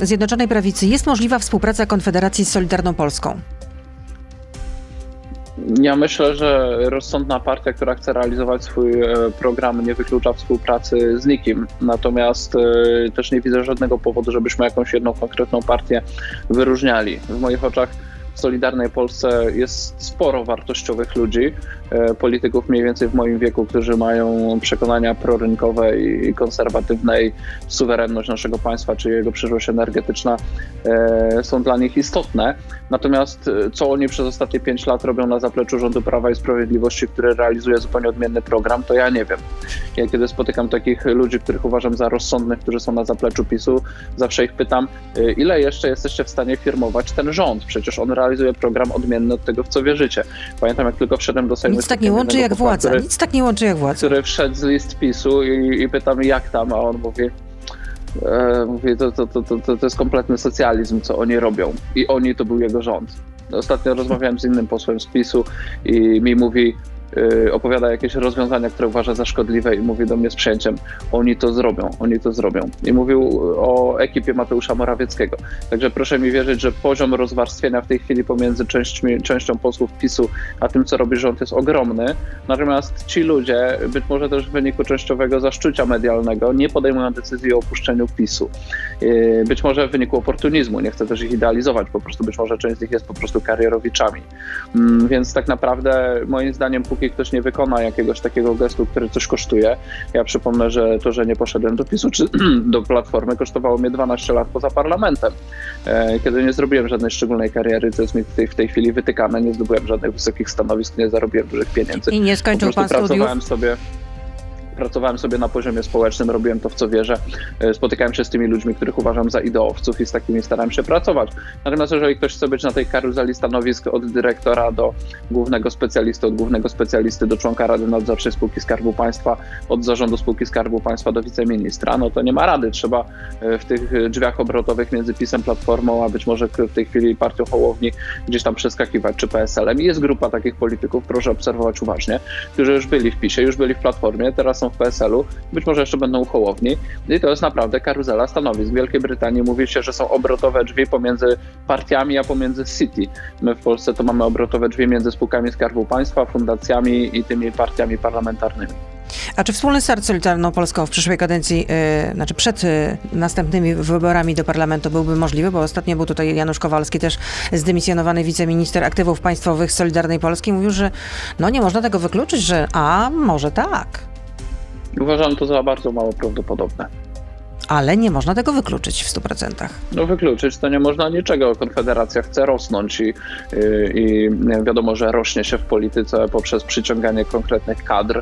yy, Zjednoczonej Prawicy jest możliwa współpraca Konfederacji z Solidarną Polską? Ja myślę, że rozsądna partia, która chce realizować swój e, program, nie wyklucza współpracy z nikim. Natomiast e, też nie widzę żadnego powodu, żebyśmy jakąś jedną konkretną partię wyróżniali. W moich oczach w Solidarnej Polsce jest sporo wartościowych ludzi, polityków mniej więcej w moim wieku, którzy mają przekonania prorynkowe i konserwatywne i suwerenność naszego państwa, czy jego przyszłość energetyczna e, są dla nich istotne. Natomiast e, co oni przez ostatnie pięć lat robią na zapleczu rządu Prawa i Sprawiedliwości, który realizuje zupełnie odmienny program, to ja nie wiem. Ja kiedy spotykam takich ludzi, których uważam za rozsądnych, którzy są na zapleczu PiSu, zawsze ich pytam, ile jeszcze jesteście w stanie firmować ten rząd? Przecież on realizuje program odmienny od tego, w co wierzycie. Pamiętam, jak tylko wszedłem do Sejmu... Nic tak nie łączy jak władza, który, nic tak nie łączy jak władza. Który wszedł z list PiSu i, i pytam, jak tam, a on mówi... E, mówi, to, to, to, to, to jest kompletny socjalizm, co oni robią. I oni to był jego rząd. Ostatnio rozmawiałem z innym posłem z PiSu i mi mówi, opowiada jakieś rozwiązania, które uważa za szkodliwe i mówi do mnie z przyjęciem, oni to zrobią, oni to zrobią. I mówił o ekipie Mateusza Morawieckiego. Także proszę mi wierzyć, że poziom rozwarstwienia w tej chwili pomiędzy częściami, częścią posłów PiSu a tym, co robi rząd, jest ogromny. Natomiast ci ludzie, być może też w wyniku częściowego zaszczucia medialnego, nie podejmują decyzji o opuszczeniu PiSu. Y, być może w wyniku oportunizmu, nie chcę też ich idealizować, po prostu być może część z nich jest po prostu karierowiczami. Mm, więc tak naprawdę moim zdaniem, póki ktoś nie wykona jakiegoś takiego gestu, który coś kosztuje. Ja przypomnę, że to, że nie poszedłem do PiSu czy *clears throat* do Platformy kosztowało mnie 12 lat poza parlamentem, e, kiedy nie zrobiłem żadnej szczególnej kariery, co jest mi w tej, w tej chwili wytykane, nie zdobyłem żadnych wysokich stanowisk, nie zarobiłem dużych pieniędzy. I nie skończył pan pracowałem studiów? sobie pracowałem sobie na poziomie społecznym, robiłem to w co wierzę. E, spotykałem się z tymi ludźmi, których uważam za ideowców i z takimi starałem się pracować. Natomiast jeżeli ktoś chce być na tej karuzeli stanowisk od dyrektora do głównego specjalisty, od głównego specjalisty do członka Rady Nadzorczej Spółki Skarbu Państwa, od zarządu Spółki Skarbu Państwa do wiceministra, no to nie ma rady. Trzeba e, w tych drzwiach obrotowych między PiSem, Platformą, a być może w tej chwili partią Hołowni gdzieś tam przeskakiwać, czy PSL-em. I jest grupa takich polityków, proszę obserwować uważnie, którzy już byli w PiSie, już byli w Platformie, teraz są w PSL-u, być może jeszcze będą u. I to jest naprawdę karuzela stanowisk. W Wielkiej Brytanii mówi się, że są obrotowe drzwi pomiędzy partiami, a pomiędzy City. My w Polsce to mamy obrotowe drzwi między spółkami Skarbu Państwa, fundacjami i tymi partiami parlamentarnymi. A czy wspólny start Solidarną Polską w przyszłej kadencji, yy, znaczy przed yy, następnymi wyborami do parlamentu byłby możliwy? Bo ostatnio był tutaj Janusz Kowalski, też zdymisjonowany wiceminister aktywów państwowych Solidarnej Polski, mówił, że no nie można tego wykluczyć, że a może tak. Uważam to za bardzo mało prawdopodobne ale nie można tego wykluczyć w 100%. No wykluczyć to nie można niczego. Konfederacja chce rosnąć i, i, i wiadomo, że rośnie się w polityce poprzez przyciąganie konkretnych kadr,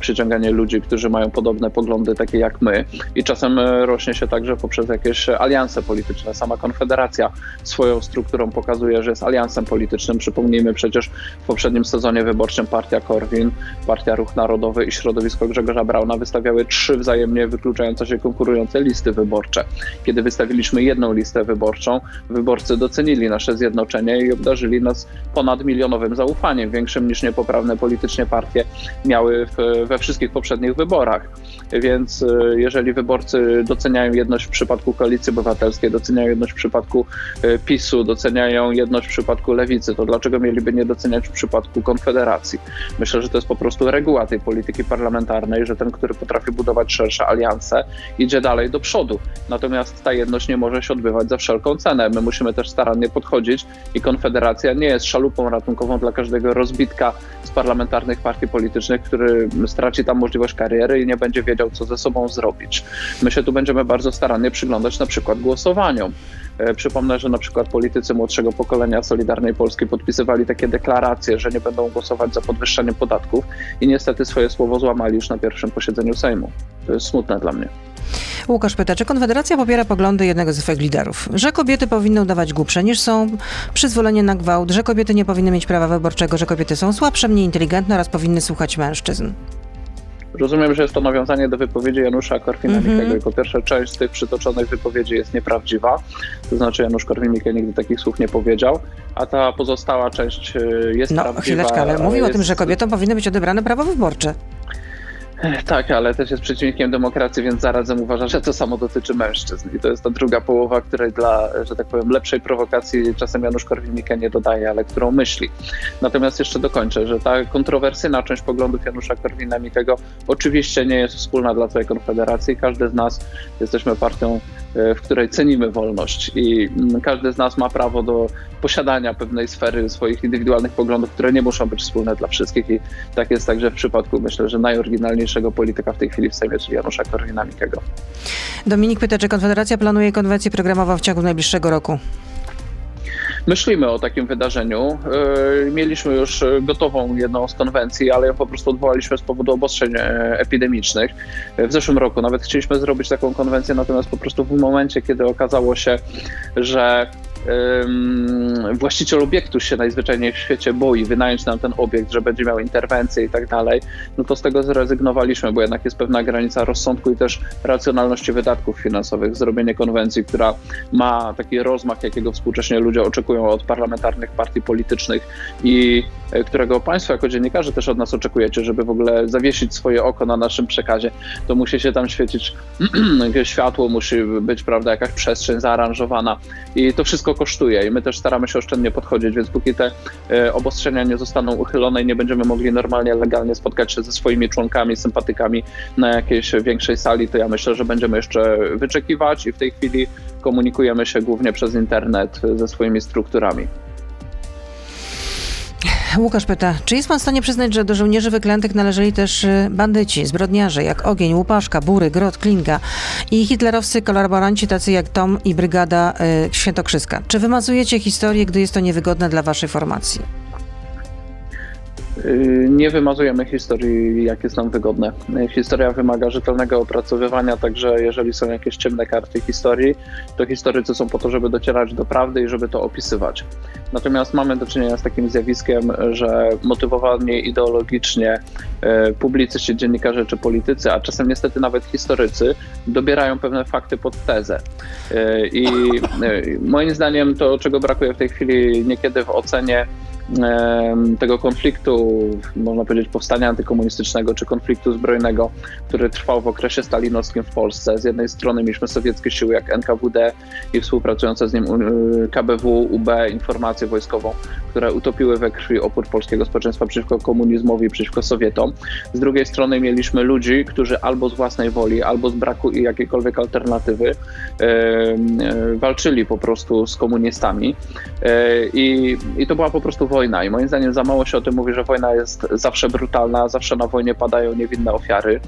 przyciąganie ludzi, którzy mają podobne poglądy takie jak my i czasem rośnie się także poprzez jakieś alianse polityczne. Sama Konfederacja swoją strukturą pokazuje, że jest aliansem politycznym. Przypomnijmy przecież w poprzednim sezonie wyborczym partia Korwin, partia Ruch Narodowy i środowisko Grzegorza Brauna wystawiały trzy wzajemnie wykluczające się konkurujące listy wyborcze. Kiedy wystawiliśmy jedną listę wyborczą, wyborcy docenili nasze zjednoczenie i obdarzyli nas ponad milionowym zaufaniem, większym niż niepoprawne politycznie partie miały w, we wszystkich poprzednich wyborach. Więc e, jeżeli wyborcy doceniają jedność w przypadku Koalicji Obywatelskiej, doceniają jedność w przypadku e, PiSu, doceniają jedność w przypadku Lewicy, to dlaczego mieliby nie doceniać w przypadku Konfederacji? Myślę, że to jest po prostu reguła tej polityki parlamentarnej, że ten, który potrafi budować szersze alianse, idzie dalej do przodu. Natomiast ta jedność nie może się odbywać za wszelką cenę. My musimy też starannie podchodzić i Konfederacja nie jest szalupą ratunkową dla każdego rozbitka z parlamentarnych partii politycznych, który straci tam możliwość kariery i nie będzie wiedział, co ze sobą zrobić. My się tu będziemy bardzo starannie przyglądać na przykład głosowaniom. E, przypomnę, że na przykład politycy młodszego pokolenia Solidarnej Polski podpisywali takie deklaracje, że nie będą głosować za podwyższeniem podatków i niestety swoje słowo złamali już na pierwszym posiedzeniu Sejmu. To jest smutne dla mnie. Łukasz pyta, czy Konfederacja popiera poglądy jednego ze swoich liderów, że kobiety powinny udawać głupsze niż są, przyzwolenie na gwałt, że kobiety nie powinny mieć prawa wyborczego, że kobiety są słabsze, mniej inteligentne oraz powinny słuchać mężczyzn. Rozumiem, że jest to nawiązanie do wypowiedzi Janusza Korwin-Mikkego mm -hmm. i po pierwsze część z tych przytoczonych wypowiedzi jest nieprawdziwa, to znaczy Janusz Korwin-Mikke nigdy takich słów nie powiedział, a ta pozostała część y, jest no, prawdziwa. No chwileczkę, ale mówił jest... o tym, że kobietom powinny być odebrane prawa wyborcze. Tak, ale też jest przeciwnikiem demokracji, więc zarazem uważa, że to samo dotyczy mężczyzn. I to jest ta druga połowa, której dla, że tak powiem, lepszej prowokacji czasem Janusz Korwin-Mikke nie dodaje, ale którą myśli. Natomiast jeszcze dokończę, że ta kontrowersyjna część poglądów Janusza Korwina-Mikkego oczywiście nie jest wspólna dla całej Konfederacji. Każdy z nas jesteśmy partią E, w której cenimy wolność i mm, każdy z nas ma prawo do posiadania pewnej sfery swoich indywidualnych poglądów, które nie muszą być wspólne dla wszystkich i tak jest także w przypadku, myślę, że najoryginalniejszego polityka w tej chwili w Sejmie, czyli Janusza Korwina-Mikkego. Dominik pyta, czy Konfederacja planuje konwencję programową w ciągu najbliższego roku? Myślimy o takim wydarzeniu. E, mieliśmy już gotową jedną z konwencji, ale ją po prostu odwołaliśmy z powodu obostrzeń e, epidemicznych. W zeszłym roku nawet chcieliśmy zrobić taką konwencję, natomiast po prostu w momencie, kiedy okazało się, że właściciel obiektu się najzwyczajniej w świecie boi wynająć nam ten obiekt, że będzie miał interwencję i tak dalej, no to z tego zrezygnowaliśmy, bo jednak jest pewna granica rozsądku i też racjonalności wydatków finansowych. Zrobienie konwencji, która ma taki rozmach, jakiego współcześnie ludzie oczekują od parlamentarnych partii politycznych i e, którego Państwo jako dziennikarze też od nas oczekujecie, żeby w ogóle zawiesić swoje oko na naszym przekazie, to musi się tam świecić *clears throat* światło, musi być, prawda, jakaś przestrzeń zaaranżowana i to wszystko kosztuje i my też staramy się oszczędnie podchodzić, więc póki te e, obostrzenia nie zostaną uchylone i nie będziemy mogli normalnie, legalnie spotkać się ze swoimi członkami, sympatykami na jakiejś większej sali, to ja myślę, że będziemy jeszcze wyczekiwać i w tej chwili komunikujemy się głównie przez internet ze swoimi strukturami. Łukasz pyta, czy jest pan w stanie przyznać, że do żołnierzy wyklętych należeli też y, bandyci, zbrodniarze jak Ogień, Łupaszka, Bury, Grot, Klinga i hitlerowscy kolaboranci tacy jak Tom i Brygada y, Świętokrzyska? Czy wymazujecie historię, gdy jest to niewygodne dla waszej formacji? Y, nie wymazujemy historii, jak jest nam wygodne. Historia wymaga rzetelnego opracowywania, także jeżeli są jakieś ciemne karty historii, to historycy są po to, żeby docierać do prawdy i żeby to opisywać. Natomiast mamy do czynienia z takim zjawiskiem, że motywowani ideologicznie y, publicyści, dziennikarze czy politycy, a czasem niestety nawet historycy, dobierają pewne fakty pod tezę. Y, I moim zdaniem to, czego brakuje w tej chwili niekiedy w ocenie tego konfliktu, można powiedzieć powstania antykomunistycznego czy konfliktu zbrojnego, który trwał w okresie stalinowskim w Polsce. Z jednej strony mieliśmy sowieckie siły jak NKWD i współpracujące z nim KBW, UB, informację wojskową, które utopiły we krwi opór polskiego społeczeństwa przeciwko komunizmowi, przeciwko Sowietom. Z drugiej strony mieliśmy ludzi, którzy albo z własnej woli, albo z braku jakiejkolwiek alternatywy walczyli po prostu z komunistami. E, I, I to była po prostu wojna. I moim zdaniem za mało się o tym mówi, że wojna jest zawsze brutalna, zawsze na wojnie padają niewinne ofiary,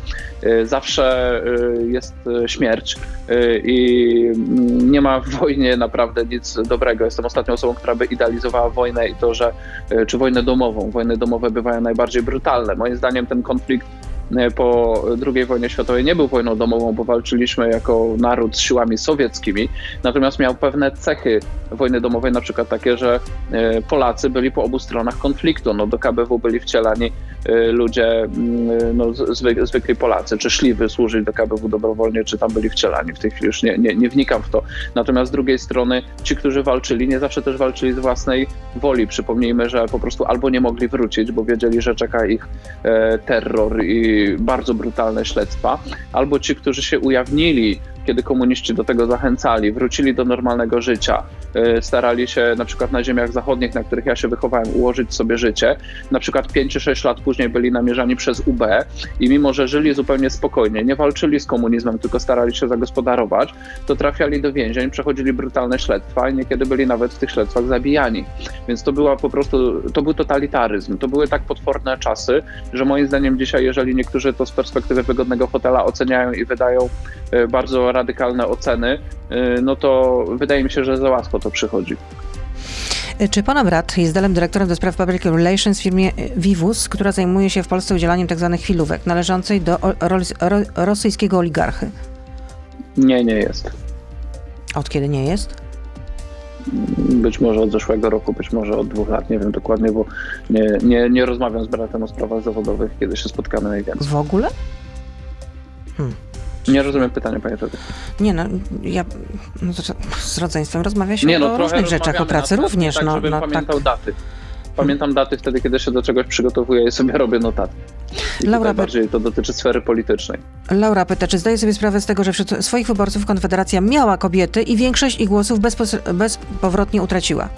e, zawsze e, jest śmierć i nie ma w wojnie naprawdę nic dobrego. Jestem ostatnią osobą, która by idealizowała wojnę i to, że czy wojnę domową. Wojny domowe bywają najbardziej brutalne. Moim zdaniem ten konflikt po II wojnie światowej nie był wojną domową, bo walczyliśmy jako naród z siłami sowieckimi, natomiast miał pewne cechy wojny domowej, na przykład takie, że e, Polacy byli po obu stronach konfliktu. No, do KBW byli wcielani e, ludzie, mm, no, zwy, zwykli Polacy, czy szli wysłużyć do KBW dobrowolnie, czy tam byli wcielani. W tej chwili już nie, nie, nie wnikam w to. Natomiast z drugiej strony ci, którzy walczyli, nie zawsze też walczyli z własnej woli. Przypomnijmy, że po prostu albo nie mogli wrócić, bo wiedzieli, że czeka ich terror i bardzo brutalne śledztwa, albo ci, którzy się ujawnili kiedy komuniści do tego zachęcali, wrócili do normalnego życia, y, starali się na przykład na ziemiach zachodnich, na których ja się wychowałem, ułożyć sobie życie. Na przykład 5 czy 6 lat później byli namierzani przez UB i mimo, że żyli zupełnie spokojnie, nie walczyli z komunizmem, tylko starali się zagospodarować, to trafiali do więzień, przechodzili brutalne śledztwa i niekiedy byli nawet w tych śledztwach zabijani. Więc to była po prostu, to był totalitaryzm. To były tak potworne czasy, że moim zdaniem dzisiaj, jeżeli niektórzy to z perspektywy wygodnego fotela oceniają i wydają y, bardzo radykalne oceny, y, no to wydaje mi się, że za łatwo to przychodzi. Czy pana brat jest dalem dyrektorem do spraw public relations w firmie Vivus, która zajmuje się w Polsce udzielaniem tzw. Tak chwilówek należącej do rosyjskiego oligarchy? Nie, nie jest. Od kiedy nie jest? Być może od zeszłego roku, być może od dwóch lat, nie wiem dokładnie, bo nie, nie, nie rozmawiam z bratem o sprawach zawodowych, kiedy się spotkamy najwięcej. W ogóle? Hmm. Nie rozumiem pytania, panie Tadek. Nie no, ja no z rodzeństwem rozmawia się nie, no, o różnych rzeczach, o pracy również. Tak, no, żebym no, pamiętał tak. daty. Pamiętam daty wtedy, kiedy się do czegoś przygotowuję i sobie robię notatki. I Laura bardziej to dotyczy sfery politycznej. Laura pyta, czy zdaje sobie sprawę z tego, że wśród swoich wyborców Konfederacja miała kobiety i większość ich głosów bezpowrotnie utraciła?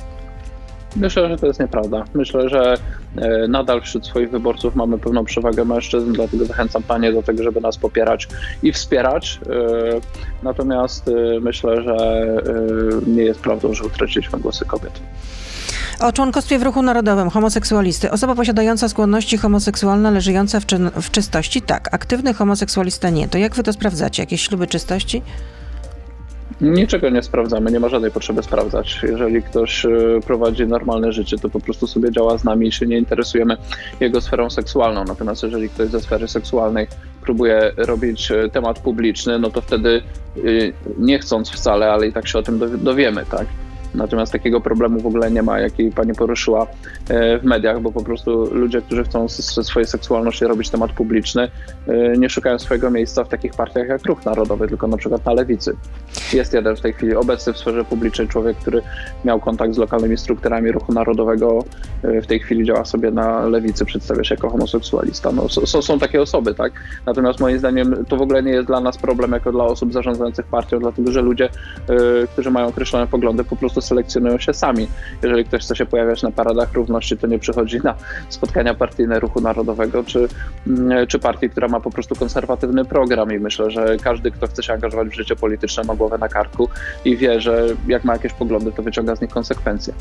Myślę, że to jest nieprawda. Myślę, że e, nadal wśród swoich wyborców mamy pewną przewagę mężczyzn, dlatego zachęcam Panie do tego, żeby nas popierać i wspierać. E, natomiast e, myślę, że nie jest prawdą, że utraciliśmy głosy kobiet. O członkostwie w ruchu narodowym homoseksualisty. Osoba posiadająca skłonności homoseksualne, ale żyjąca w, w czystości? Tak. Aktywny homoseksualista nie. To jak wy to sprawdzacie? Jakieś śluby czystości? Niczego nie sprawdzamy, nie ma żadnej potrzeby sprawdzać. Jeżeli ktoś e, prowadzi normalne życie, to po prostu sobie działa z nami i się nie interesujemy jego sferą seksualną. Natomiast jeżeli ktoś ze sfery seksualnej próbuje robić e, temat publiczny, no to wtedy e, nie chcąc wcale, ale i tak się o tym dowiemy, tak? Natomiast takiego problemu w ogóle nie ma, jaki pani poruszyła e, w mediach, bo po prostu ludzie, którzy chcą ze swojej seksualności robić temat publiczny, e, nie szukają swojego miejsca w takich partiach jak Ruch Narodowy, tylko na przykład na lewicy. Jest jeden w tej chwili obecny w sferze publicznej człowiek, który miał kontakt z lokalnymi strukturami Ruchu Narodowego, e, w tej chwili działa sobie na lewicy, przedstawia się jako homoseksualista. No, są, są takie osoby, tak? Natomiast moim zdaniem to w ogóle nie jest dla nas problem jako dla osób zarządzających partią, dlatego że ludzie, którzy mają określone poglądy, po prostu selekcjonują się sami. Jeżeli ktoś chce się pojawiać na paradach równości, to nie przychodzi na spotkania partyjne Ruchu Narodowego czy, mm, czy partii, która ma po prostu konserwatywny program i myślę, że każdy, kto chce się angażować w życie polityczne ma głowę na karku i wie, że jak ma jakieś poglądy, to wyciąga z nich konsekwencje.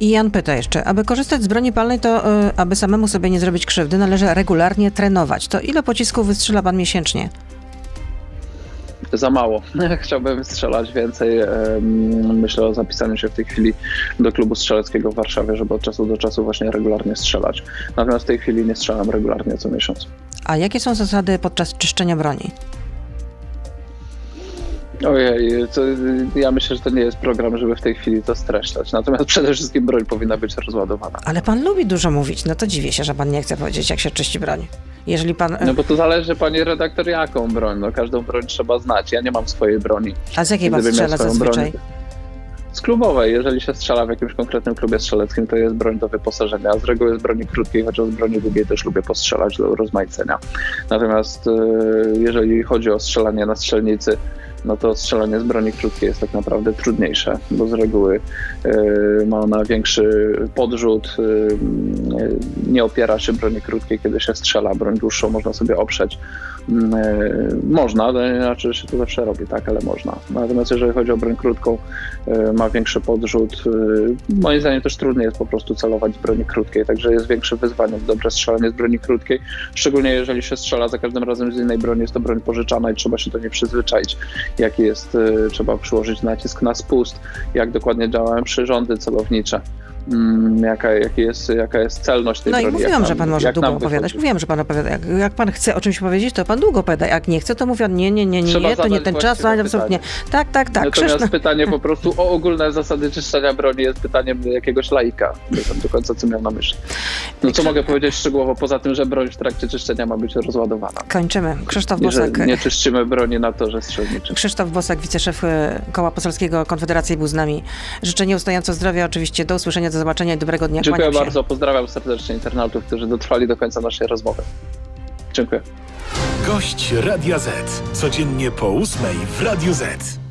I Jan pyta jeszcze, aby korzystać z broni palnej, to y, aby samemu sobie nie zrobić krzywdy, należy regularnie trenować. To ile pocisków wystrzela pan miesięcznie? Za mało. *laughs* Chciałbym strzelać więcej. Myślę o zapisaniu się w tej chwili do klubu strzeleckiego w Warszawie, żeby od czasu do czasu właśnie regularnie strzelać. Natomiast w tej chwili nie strzelam regularnie co miesiąc. A jakie są zasady podczas czyszczenia broni? Ojej, to ja myślę, że to nie jest program, żeby w tej chwili to streszczać. Natomiast przede wszystkim broń powinna być rozładowana. Ale pan lubi dużo mówić, no to dziwię się, że pan nie chce powiedzieć, jak się czyści broń. Jeżeli pan... No bo to zależy, panie redaktor, jaką broń. No każdą broń trzeba znać. Ja nie mam swojej broni. A z jakiej pan strzela zazwyczaj? Broń z klubowej. Jeżeli się strzela w jakimś konkretnym klubie strzeleckim, to jest broń do wyposażenia. A z reguły jest broni krótkiej, chociaż z broni długiej też lubię postrzelać do rozmaicenia. Natomiast jeżeli chodzi o strzelanie na strzelnicy, no to strzelanie z broni krótkiej jest tak naprawdę trudniejsze, bo z reguły y, ma ona większy podrzut, y, nie opiera się broni krótkiej, kiedy się strzela, broń dłuższą można sobie oprzeć. Y, można, to nie znaczy, się to zawsze robi, tak, ale można. Natomiast jeżeli chodzi o broń krótką, ma większy podrzut. Moim zdaniem też trudniej jest po prostu celować z broni krótkiej, także jest większe wyzwanie w dobre strzelanie z broni krótkiej, szczególnie jeżeli się strzela za każdym razem z innej broni, jest to broń pożyczana i trzeba się do niej przyzwyczaić jaki jest, trzeba przyłożyć nacisk na spust, jak dokładnie działają przyrządy celownicze. Mm, jaka, jaki jest, jaka jest celność tej no broni. No i mówiłam, że pan może długo opowiadać. Mówiłam, że pan opowiada. Jak, jak, pan chce o czymś powiedzieć, to pan długo opowiada. Jak nie chce, to mówi nie, nie, nie, nie, nie to nie ten czas, absolutnie. Tak, tak, tak. Natomiast Krzysztof... pytanie po *laughs* prostu o ogólne zasady czyszczenia broni jest pytaniem jakiegoś laika. Nie wiem do końca, co miał na myśli. No co mogę powiedzieć szczegółowo, poza tym, że broń w trakcie czyszczenia ma być rozładowana. Kończymy. Krzysztof Bosak. Nie czyszczymy broni na torze strzelniczym. Krzysztof Bosak, wiceszef y, Koła Poselskiego Konfederacji był z nami. Życzę nieustająco zdrowia, oczywiście do usłyszenia, do zobaczenia i dobrego dnia. Dziękuję bardzo. Pozdrawiam serdecznie internautów, którzy dotrwali do końca naszej rozmowy. Dziękuję. Gość Radia Z. Codziennie po ósmej w Radio Z.